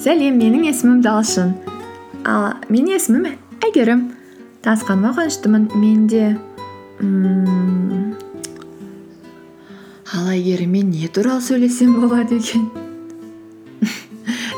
сәлем менің есімім талшын ал менің есімім әйгерім танысқаныма қуаныштымын. Мен де ммм ал әйгеріммен не туралы сөйлессем болады екен?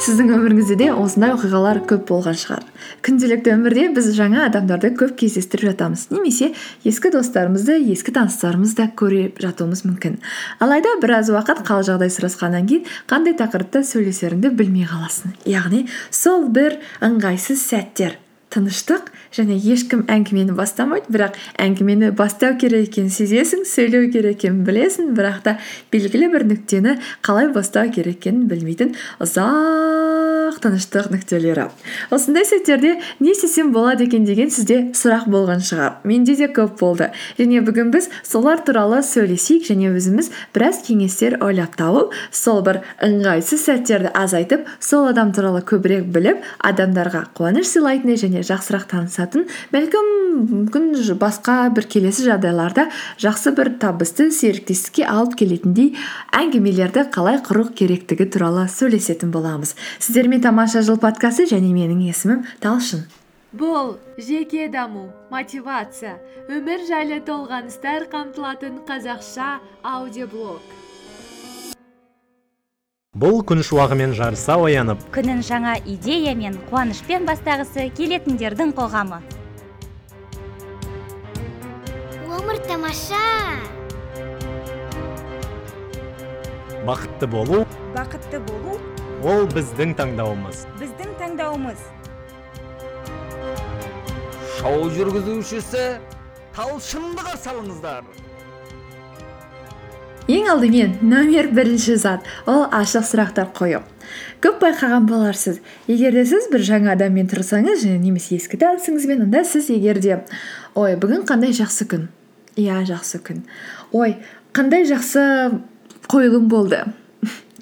Сіздің өміріңізде де осындай оқиғалар көп болған шығар. Күнделікті өмірде біз жаңа адамдарды көп кездестіріп жатамыз немесе ескі достарымызды ескі таныстарымызды көріп жатуымыз мүмкін. Алайда біраз уақыт қал жағдай сұрасқаннан кейін қандай тақырыпта сөйлесеріңді білмей қаласың. Яғни сол бір ыңғайсыз сәттер. Тыныштық және ешкім әңгімені бастамайды бірақ әңгімені бастау керек екенін сезесің сөйлеу керек екенін білесің бірақ та белгілі бір нүктені қалай бастау керек екенін білмейтін ұзақ тыныштық нүктелері. Осындай сәттерде не істесем болады екен деген сізде сұрақ болған шығар. Менде де көп болды. Және бүгін біз солар туралы сөйлесейік және өзіміз біраз кеңестер ойлап тауып сол бір ыңғайсыз сәттерді азайтып сол адам туралы көбірек біліп адамдарға қуаныш сыйлайтын және жақсырақ танысатын бәлкім мүмкін басқа бір келесі жағдайларда жақсы бір табысты серіктестікке алып келетіндей әңгімелерді қалай құру керектігі туралы сөйлесетін боламыз. Сіздермен тамаша жыл подкасты және менің есімім талшын. Бұл жеке даму мотивация өмір жайлы толғаныстар қамтылатын қазақша аудиоблог. Бұл күн шуағымен жарыса оянып. Күнін жаңа идея мен қуанышпен бастағысы келетіндердің қоғамы. Өмір тамаша. Бақытты болу. Бақытты болу. Ол біздің таңдауымыз. Біздің таңдауымыз. Шоу жүргізушісі талшынды қарсы алыңыздар. Ең алдымен номер бірінші зат. Ол ашық сұрақтар қою. Көп байқаған боларсыз. Егер де сіз бір жаңа адаммен тұрсаңыз және немесе ескі танысыңызбен онда сіз егер де ой бүгін қандай жақсы күн? Иә жақсы күн ой қандай жақсы қойылым болды?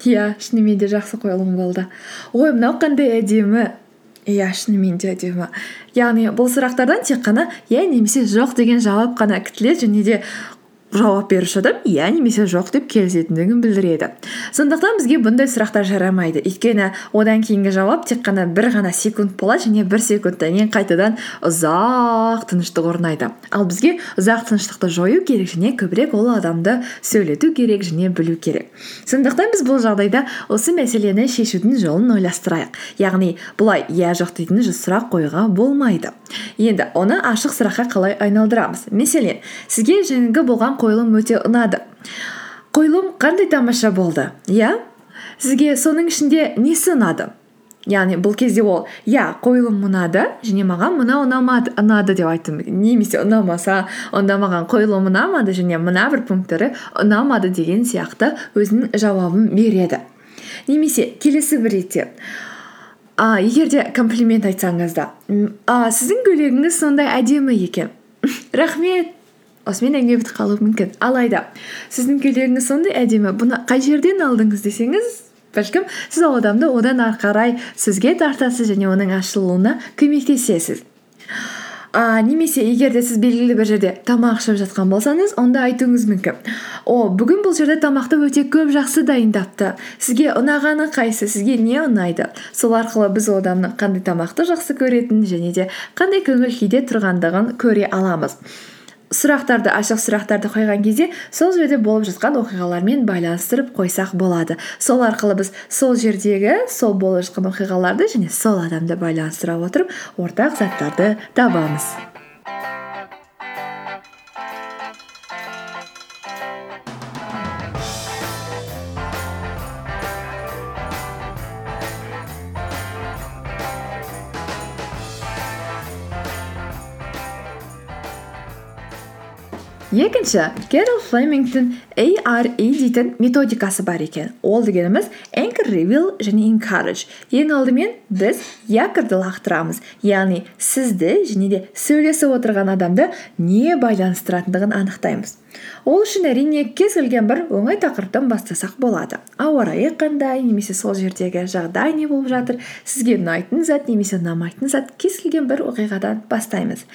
Иә шынымен де жақсы қойылым болды. Ой мынау қандай әдемі. Иә шынымен де әдемі. Яғни бұл сұрақтардан тек қана иә немесе жоқ деген жауап қана күтіледі және де жауап беруші адам иә немесе жоқ деп келісетіндігін білдіреді сондықтан бізге бұндай сұрақтар жарамайды. Өйткені одан кейінгі жауап тек қана бір ғана секунд болады және бір секундтан кейін қайтадан ұзақ тыныштық орнайды. Ал бізге ұзақ тыныштықты жою керек және көбірек ол адамды сөйлету керек және білу керек. Сондықтан біз бұл жағдайда осы мәселені шешудің жолын ойластырайық. Яғни бұлай иә жоқ дейтін сұрақ қоюға болмайды. Енді оны ашық сұраққа қалай айналдырамыз? Мәселен сізге жаңағы болған қойылым өте ұнады. Қойылым қандай тамаша болды иә? Сізге соның ішінде несі ұнады? Яғни бұл кезде ол иә қойылым ұнады және маған мынау ұнады деп мүмкін немесе ұнамаса онда маған қойылым ұнамады және мына бір пункттері ұнамады деген сияқты өзінің жауабын береді. Немесе келесі бір ретте а, егер де комплимент айтсаңыз да. А, сіздің көйлегіңіз сондай әдемі екен. Рахмет. Осымен әңгіме бітіп қалуы мүмкін. Алайда сіздің көйлегіңіз сондай әдемі. Бұны қай жерден алдыңыз десеңіз бәлкім сіз ол адамды одан ары қарай сізге тартасыз және оның ашылуына көмектесесіз. А, немесе егер де сіз белгілі бір жерде тамақ ішіп жатқан болсаңыз онда айтуыңыз мүмкін. О бүгін бұл жерде тамақты өте көп жақсы дайындапты. Сізге ұнағаны қайсы? Сізге не ұнайды? Сол арқылы біз ол адамның қандай тамақты жақсы көретінін және де қандай көңіл күйде тұрғандығын көре аламыз. Сұрақтарды ашық сұрақтарды қойған кезде сол жерде болып жатқан оқиғалармен байланыстырып қойсақ болады. Сол арқылы біз сол жердегі сол болып жатқан оқиғаларды және сол адамды байланыстыра отырып ортақ заттарды табамыз. Екінші керол флемингтің ARE дейтін методикасы бар екен. Ол дегеніміз anchor reveal және encourage. Ең алдымен біз якорды лақтырамыз. Яғни сізді және де сөйлесіп отырған адамды не байланыстыратындығын анықтаймыз. Ол үшін әрине кез келген бір оңай тақырыптан бастасақ болады. Ауа райы қандай немесе сол жердегі жағдай не болып жатыр сізге ұнайтын зат немесе ұнамайтын зат кез келген бір оқиғадан бастаймыз.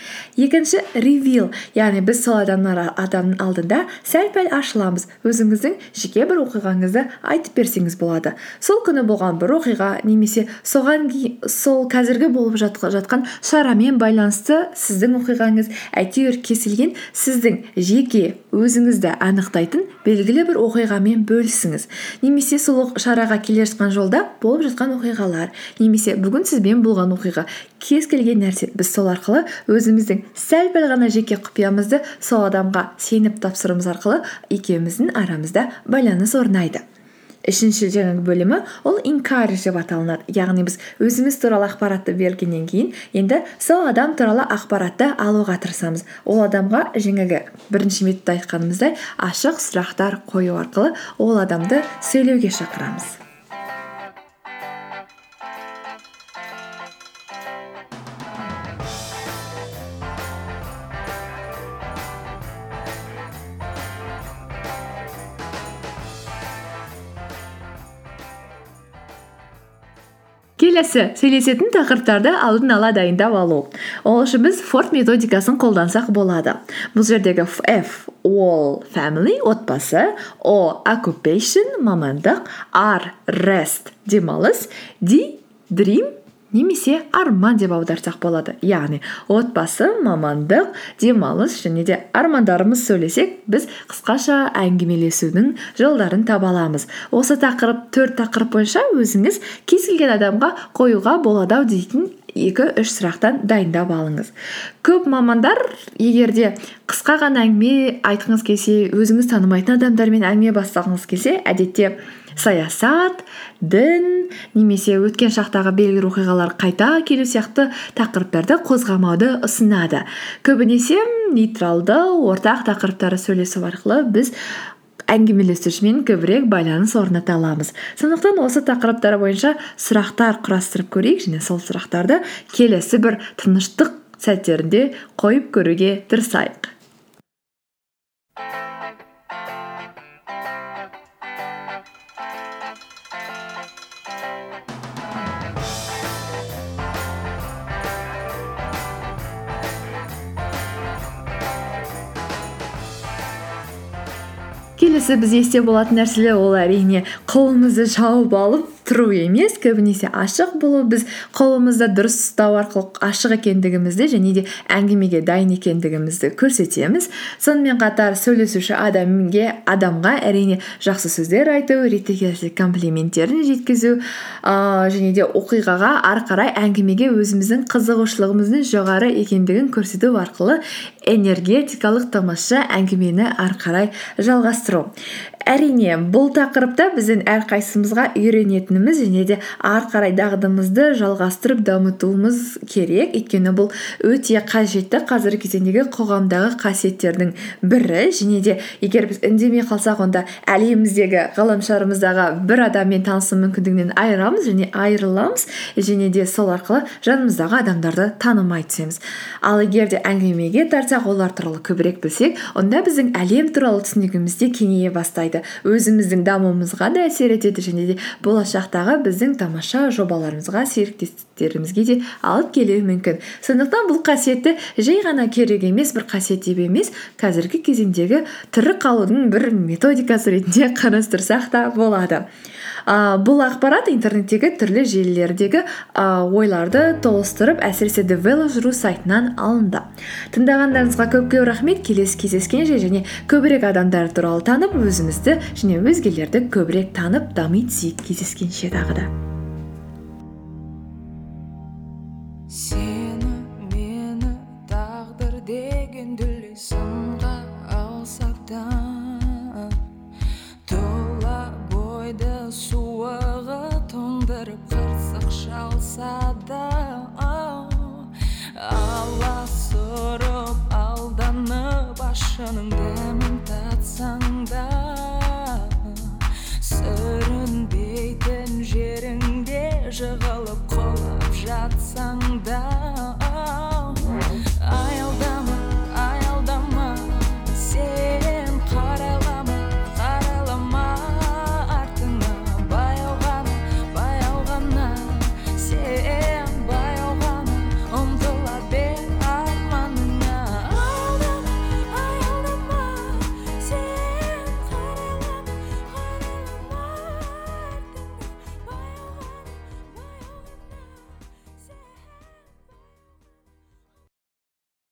Екінші ревил яғни біз сол адамның адамның алдында сәл пәл ашыла аламыз өзіңіздің жеке бір оқиғаңызды айтып берсеңіз болады. Сол күні болған бір оқиға немесе соған сол қазіргі болып жатқан шарамен байланысты сіздің оқиғаңыз әйтеуір кез келген сіздің жеке өзіңізді анықтайтын белгілі бір оқиғамен бөлісіңіз. Немесе сол шараға келе жатқан жолда болып жатқан оқиғалар немесе бүгін сізбен болған оқиға. Кез келген нәрсе. Біз сол арқылы өзіміздің сәл пәл ғана жеке құпиямызды сол адамға сеніп тапсыруымыз арқылы екеуміздің арамызда байланыс орнайды. Үшінші жаңағы бөлімі ол encourage деп аталынады. Яғни біз өзіміз туралы ақпаратты бергеннен кейін енді сол адам туралы ақпаратты алуға тырысамыз. Ол адамға жаңағы бірінші методта айтқанымыздай ашық сұрақтар қою арқылы ол адамды сөйлеуге шақырамыз. Келесі сөйлесетін тақырыптарды алдын ала дайындап алу. Ол үшін біз форд методикасын қолдансақ болады. Бұл жердегі f ол family отбасы o occupation мамандық r rest демалыс d dream немесе арман деп аударсақ болады. Яғни отбасы мамандық демалыс және де армандарымыз сөйлесек біз қысқаша әңгімелесудің жолдарын таба аламыз. Осы тақырып төрт тақырып бойынша өзіңіз кез келген адамға қоюға болады ау дейтін екі үш сұрақтан дайындап алыңыз. Көп мамандар егер де қысқа ғана әңгіме айтқыңыз келсе өзіңіз танымайтын адамдармен әңгіме бастағыңыз келсе әдетте саясат дін немесе өткен шақтағы белгілі оқиғалар қайта келу сияқты тақырыптарды қозғамауды ұсынады. Көбінесе нейтралды ортақ тақырыптарды сөйлесу арқылы біз әңгімелесушімен көбірек байланыс орната аламыз. Сондықтан осы тақырыптар бойынша сұрақтар құрастырып көрейік және сол сұрақтарды келесі бір тыныштық сәттерінде қойып көруге тырысайық. Келесі есте болатын нәрселер ол әрине қолымызды жауып алып тұру емес көбінесе ашық болу. Біз қолымызды дұрыс ұстау арқылы ашық екендігімізді және де әңгімеге дайын екендігімізді көрсетеміз. Сонымен қатар сөйлесуші адамға әрине жақсы сөздер айту реті келсе комплименттерін жеткізу ыыы және де оқиғаға ары қарай әңгімеге өзіміздің қызығушылығымыздың жоғары екендігін көрсету арқылы энергетикалық тамаша әңгімені ары қарай жалғастыру. Әрине бұл тақырыпта біздің әрқайсымызға үйренетініміз және де ары қарай дағдымызды жалғастырып дамытуымыз керек. Өйткені бұл өте қажетті қазіргі кезеңдегі қоғамдағы қасиеттердің бірі. Және де егер біз үндемей қалсақ онда әлеміміздегі ғаламшарымыздағы бір адаммен танысу мүмкіндігінен айырамыз және айырыламыз. Және де сол арқылы жанымыздағы адамдарды танымай түсеміз. Ал егер де әңгімеге тартсақ олар туралы көбірек білсек онда біздің әлем туралы түсінігіміз де кеңейе бастайды. Өзіміздің дамуымызға да әсер етеді және де болашақтағы біздің тамаша жобаларымызға серіктестерімізге де алып келуі мүмкін. Сондықтан бұл қасиетті жай ғана керек емес бір қасиет деп емес қазіргі кезеңдегі тірі қалудың бір методикасы ретінде қарастырсақ та болады. Ыыы бұл ақпарат интернеттегі түрлі желілердегі ыыы ойларды тоғыстырып әсіресе девелопру сайтынан алынды. Тыңдағандарыңызға көп көп рахмет. Келесі кездескенше және көбірек адамдар туралы танып өзімізді және өзгелерді көбірек танып дами түсейік кездескенше тағы да. Алла сұрып алданып ашының дәмін татсаң да